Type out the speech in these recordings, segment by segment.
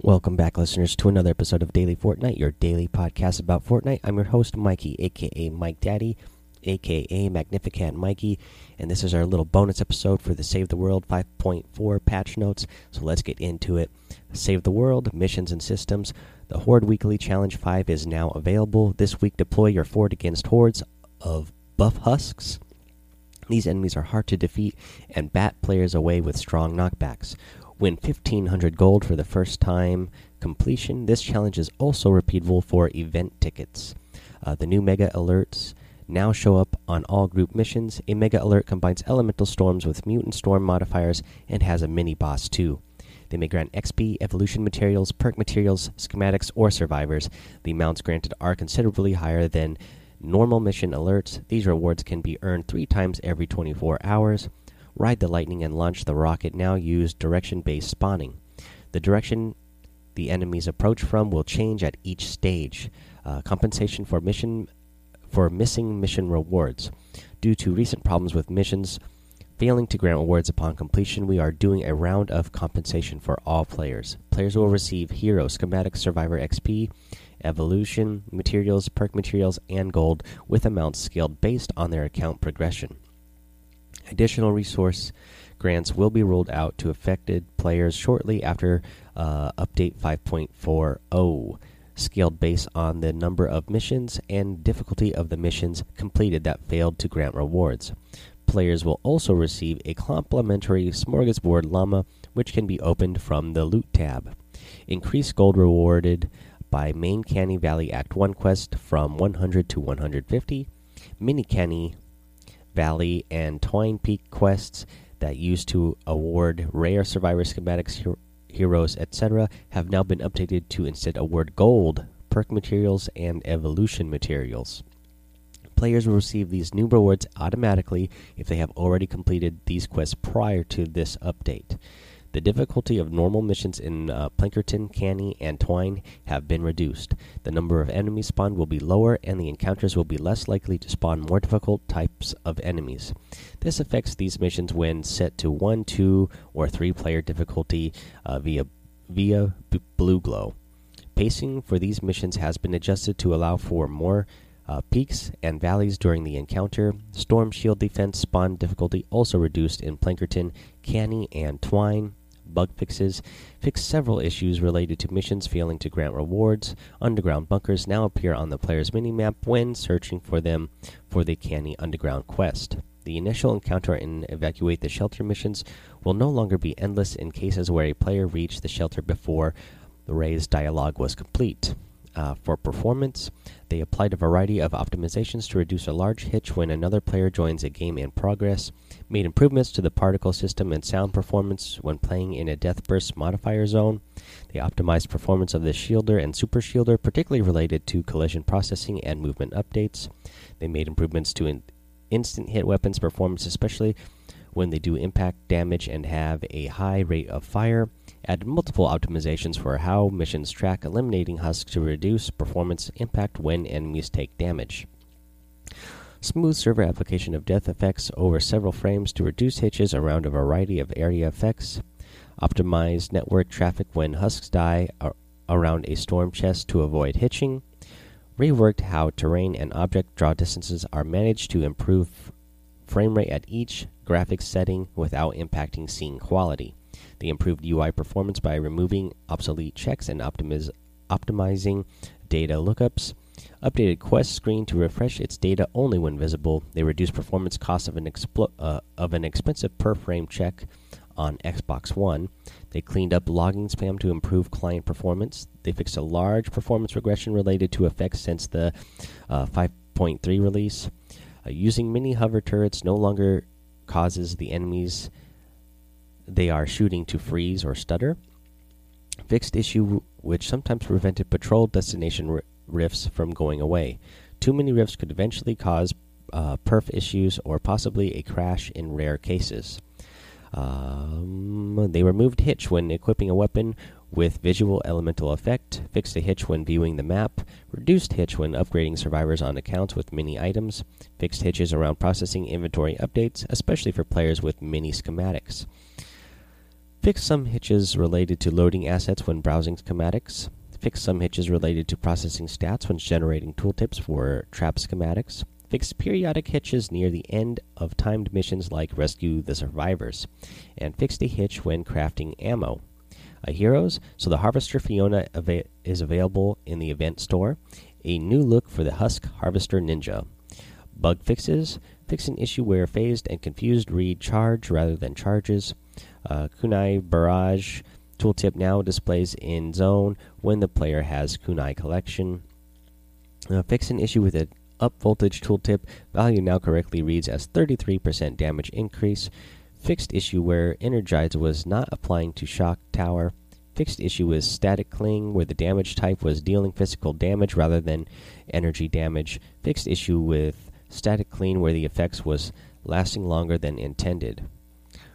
Welcome back, listeners, to another episode of Daily Fortnite, your daily podcast about Fortnite. I'm your host, Mikey, aka Mike Daddy, aka Magnificent Mikey, and this is our little bonus episode for the Save the World 5.4 patch notes. So let's get into it. Save the World, missions and systems. The Horde Weekly Challenge 5 is now available. This week, deploy your fort against hordes of buff husks. These enemies are hard to defeat and bat players away with strong knockbacks. Win 1500 gold for the first time completion. This challenge is also repeatable for event tickets. Uh, the new mega alerts now show up on all group missions. A mega alert combines elemental storms with mutant storm modifiers and has a mini boss too. They may grant XP, evolution materials, perk materials, schematics, or survivors. The amounts granted are considerably higher than normal mission alerts. These rewards can be earned three times every 24 hours. Ride the lightning and launch the rocket. Now use direction based spawning. The direction the enemies approach from will change at each stage. Uh, compensation for mission for missing mission rewards. Due to recent problems with missions failing to grant rewards upon completion, we are doing a round of compensation for all players. Players will receive hero, schematic, survivor XP, evolution, materials, perk materials, and gold with amounts scaled based on their account progression. Additional resource grants will be rolled out to affected players shortly after uh, Update 5.40, scaled based on the number of missions and difficulty of the missions completed that failed to grant rewards. Players will also receive a complimentary smorgasbord llama, which can be opened from the Loot tab. Increased gold rewarded by Main Canny Valley Act 1 quest from 100 to 150. Mini Canny Valley and Twine Peak quests that used to award rare survivor schematics, her heroes, etc., have now been updated to instead award gold, perk materials, and evolution materials. Players will receive these new rewards automatically if they have already completed these quests prior to this update. The difficulty of normal missions in uh, Plankerton, Canny, and Twine have been reduced. The number of enemies spawned will be lower, and the encounters will be less likely to spawn more difficult types of enemies. This affects these missions when set to 1, 2, or 3 player difficulty uh, via, via BluGlo. Pacing for these missions has been adjusted to allow for more uh, peaks and valleys during the encounter. Storm Shield Defense spawn difficulty also reduced in Plankerton, Canny, and Twine bug fixes, fixed several issues related to missions failing to grant rewards. Underground bunkers now appear on the player's minimap when searching for them for the Canny Underground quest. The initial encounter and evacuate the shelter missions will no longer be endless in cases where a player reached the shelter before the Ray's dialogue was complete. Uh, for performance, they applied a variety of optimizations to reduce a large hitch when another player joins a game in progress, made improvements to the particle system and sound performance when playing in a death burst modifier zone. They optimized performance of the shielder and super shielder, particularly related to collision processing and movement updates. They made improvements to in instant hit weapons performance, especially when they do impact damage and have a high rate of fire. Add multiple optimizations for how missions track, eliminating husks to reduce performance impact when enemies take damage. Smooth server application of death effects over several frames to reduce hitches around a variety of area effects. Optimized network traffic when husks die around a storm chest to avoid hitching. Reworked how terrain and object draw distances are managed to improve frame rate at each graphics setting without impacting scene quality. They improved UI performance by removing obsolete checks and optimiz optimizing data lookups. Updated Quest screen to refresh its data only when visible. They reduced performance costs of an uh, of an expensive per frame check on Xbox One. They cleaned up logging spam to improve client performance. They fixed a large performance regression related to effects since the uh, 5.3 release. Uh, using mini hover turrets no longer causes the enemies they are shooting to freeze or stutter. Fixed issue which sometimes prevented patrol destination rifts from going away. Too many rifts could eventually cause uh, perf issues or possibly a crash in rare cases. Um, they removed hitch when equipping a weapon with visual elemental effect, fixed a hitch when viewing the map, reduced hitch when upgrading survivors on accounts with mini items, fixed hitches around processing inventory updates, especially for players with mini schematics Fix some hitches related to loading assets when browsing schematics. Fix some hitches related to processing stats when generating tooltips for trap schematics. Fix periodic hitches near the end of timed missions like Rescue the Survivors. And fix the hitch when crafting ammo. Uh, heroes, so the Harvester Fiona is available in the event store. A new look for the Husk Harvester Ninja. Bug fixes, fix an issue where phased and confused read charge rather than charges. Uh, kunai Barrage tooltip now displays in zone when the player has kunai collection. Uh, fix an issue with an up voltage tooltip value now correctly reads as 33% damage increase. Fixed issue where Energize was not applying to Shock Tower. Fixed issue with Static Cling where the damage type was dealing physical damage rather than energy damage. Fixed issue with Static Cling where the effects was lasting longer than intended.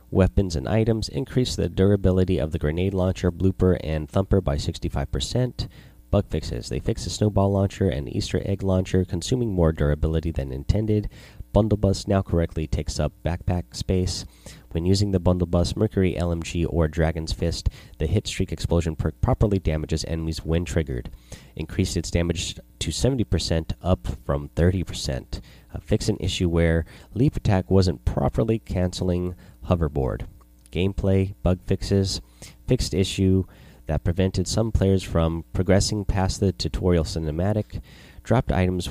Weapons and items increase the durability of the grenade launcher, blooper, and thumper by 65%. Bug fixes. They fix the snowball launcher and Easter egg launcher, consuming more durability than intended. Bundle Bus now correctly takes up backpack space. When using the Bundle Bus, Mercury LMG, or Dragon's Fist, the Hit Streak Explosion perk properly damages enemies when triggered. Increased its damage to 70%, up from 30%. Uh, fix an issue where Leap Attack wasn't properly canceling hoverboard. Gameplay, bug fixes, fixed issue that prevented some players from progressing past the tutorial cinematic. Dropped items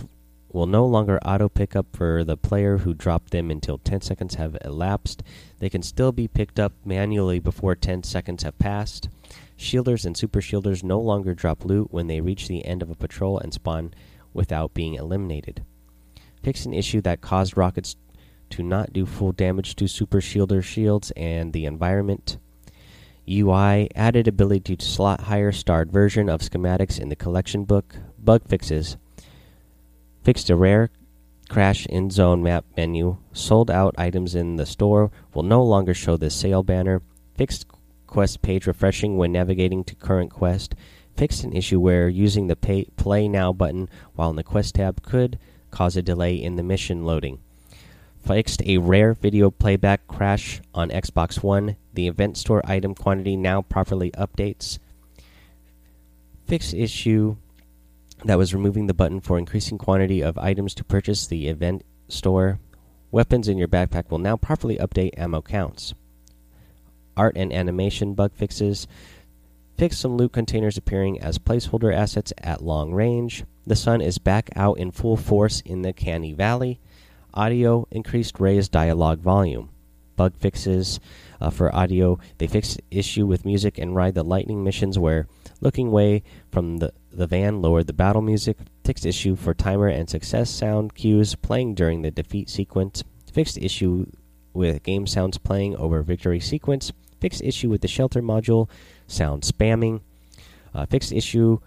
will no longer auto pick up for the player who dropped them until 10 seconds have elapsed. They can still be picked up manually before 10 seconds have passed. Shielders and super shielders no longer drop loot when they reach the end of a patrol and spawn without being eliminated. Fix an issue that caused rockets to not do full damage to super shielder shields and the environment. UI added ability to slot higher starred version of schematics in the collection book. Bug fixes Fixed a rare crash in zone map menu. Sold out items in the store will no longer show the sale banner. Fixed quest page refreshing when navigating to current quest. Fixed an issue where using the pay, play now button while in the quest tab could cause a delay in the mission loading. Fixed a rare video playback crash on Xbox One. The event store item quantity now properly updates. Fixed issue that was removing the button for increasing quantity of items to purchase the event store. Weapons in your backpack will now properly update ammo counts. Art and animation bug fixes. Fix some loot containers appearing as placeholder assets at long range. The sun is back out in full force in the Canny Valley. Audio increased Ray's dialogue volume. Bug fixes uh, for audio. They fixed issue with music and ride the lightning missions where looking away from the the van lowered the battle music, fixed issue for timer and success sound cues playing during the defeat sequence, fixed issue with game sounds playing over victory sequence, fixed issue with the shelter module sound spamming, uh, fixed issue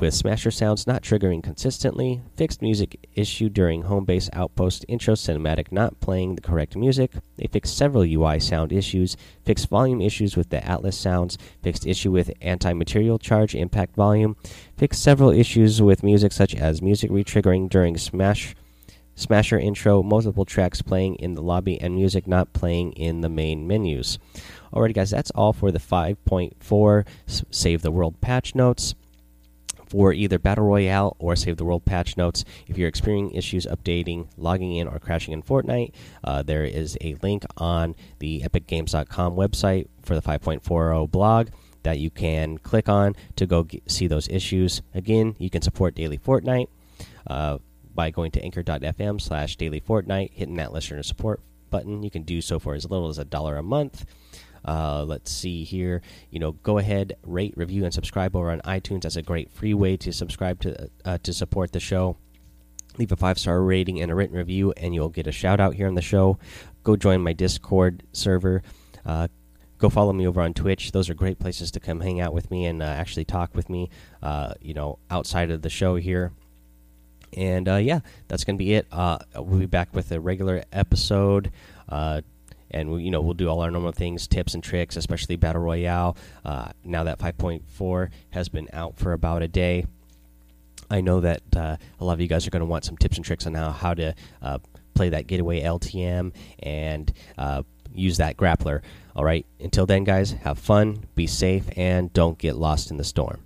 with Smasher sounds not triggering consistently, fixed music issue during home base outpost intro cinematic not playing the correct music. They fixed several UI sound issues, fixed volume issues with the Atlas sounds, fixed issue with anti material charge impact volume, fixed several issues with music such as music retriggering during Smash. Smasher intro, multiple tracks playing in the lobby, and music not playing in the main menus. Alrighty, guys, that's all for the 5.4 Save the World patch notes for either Battle Royale or Save the World patch notes. If you're experiencing issues updating, logging in, or crashing in Fortnite, uh, there is a link on the EpicGames.com website for the 5.40 blog that you can click on to go see those issues. Again, you can support Daily Fortnite uh, by going to anchor.fm slash daily fortnite, hitting that listener support button. You can do so for as little as a dollar a month. Uh, let's see here. You know, go ahead, rate, review, and subscribe over on iTunes. That's a great free way to subscribe to uh, to support the show. Leave a five star rating and a written review, and you'll get a shout out here on the show. Go join my Discord server. Uh, go follow me over on Twitch. Those are great places to come hang out with me and uh, actually talk with me. Uh, you know, outside of the show here. And uh, yeah, that's gonna be it. Uh, we'll be back with a regular episode. Uh, and we, you know we'll do all our normal things, tips and tricks, especially battle royale. Uh, now that 5.4 has been out for about a day, I know that uh, a lot of you guys are going to want some tips and tricks on how how to uh, play that getaway LTM and uh, use that grappler. All right. Until then, guys, have fun, be safe, and don't get lost in the storm.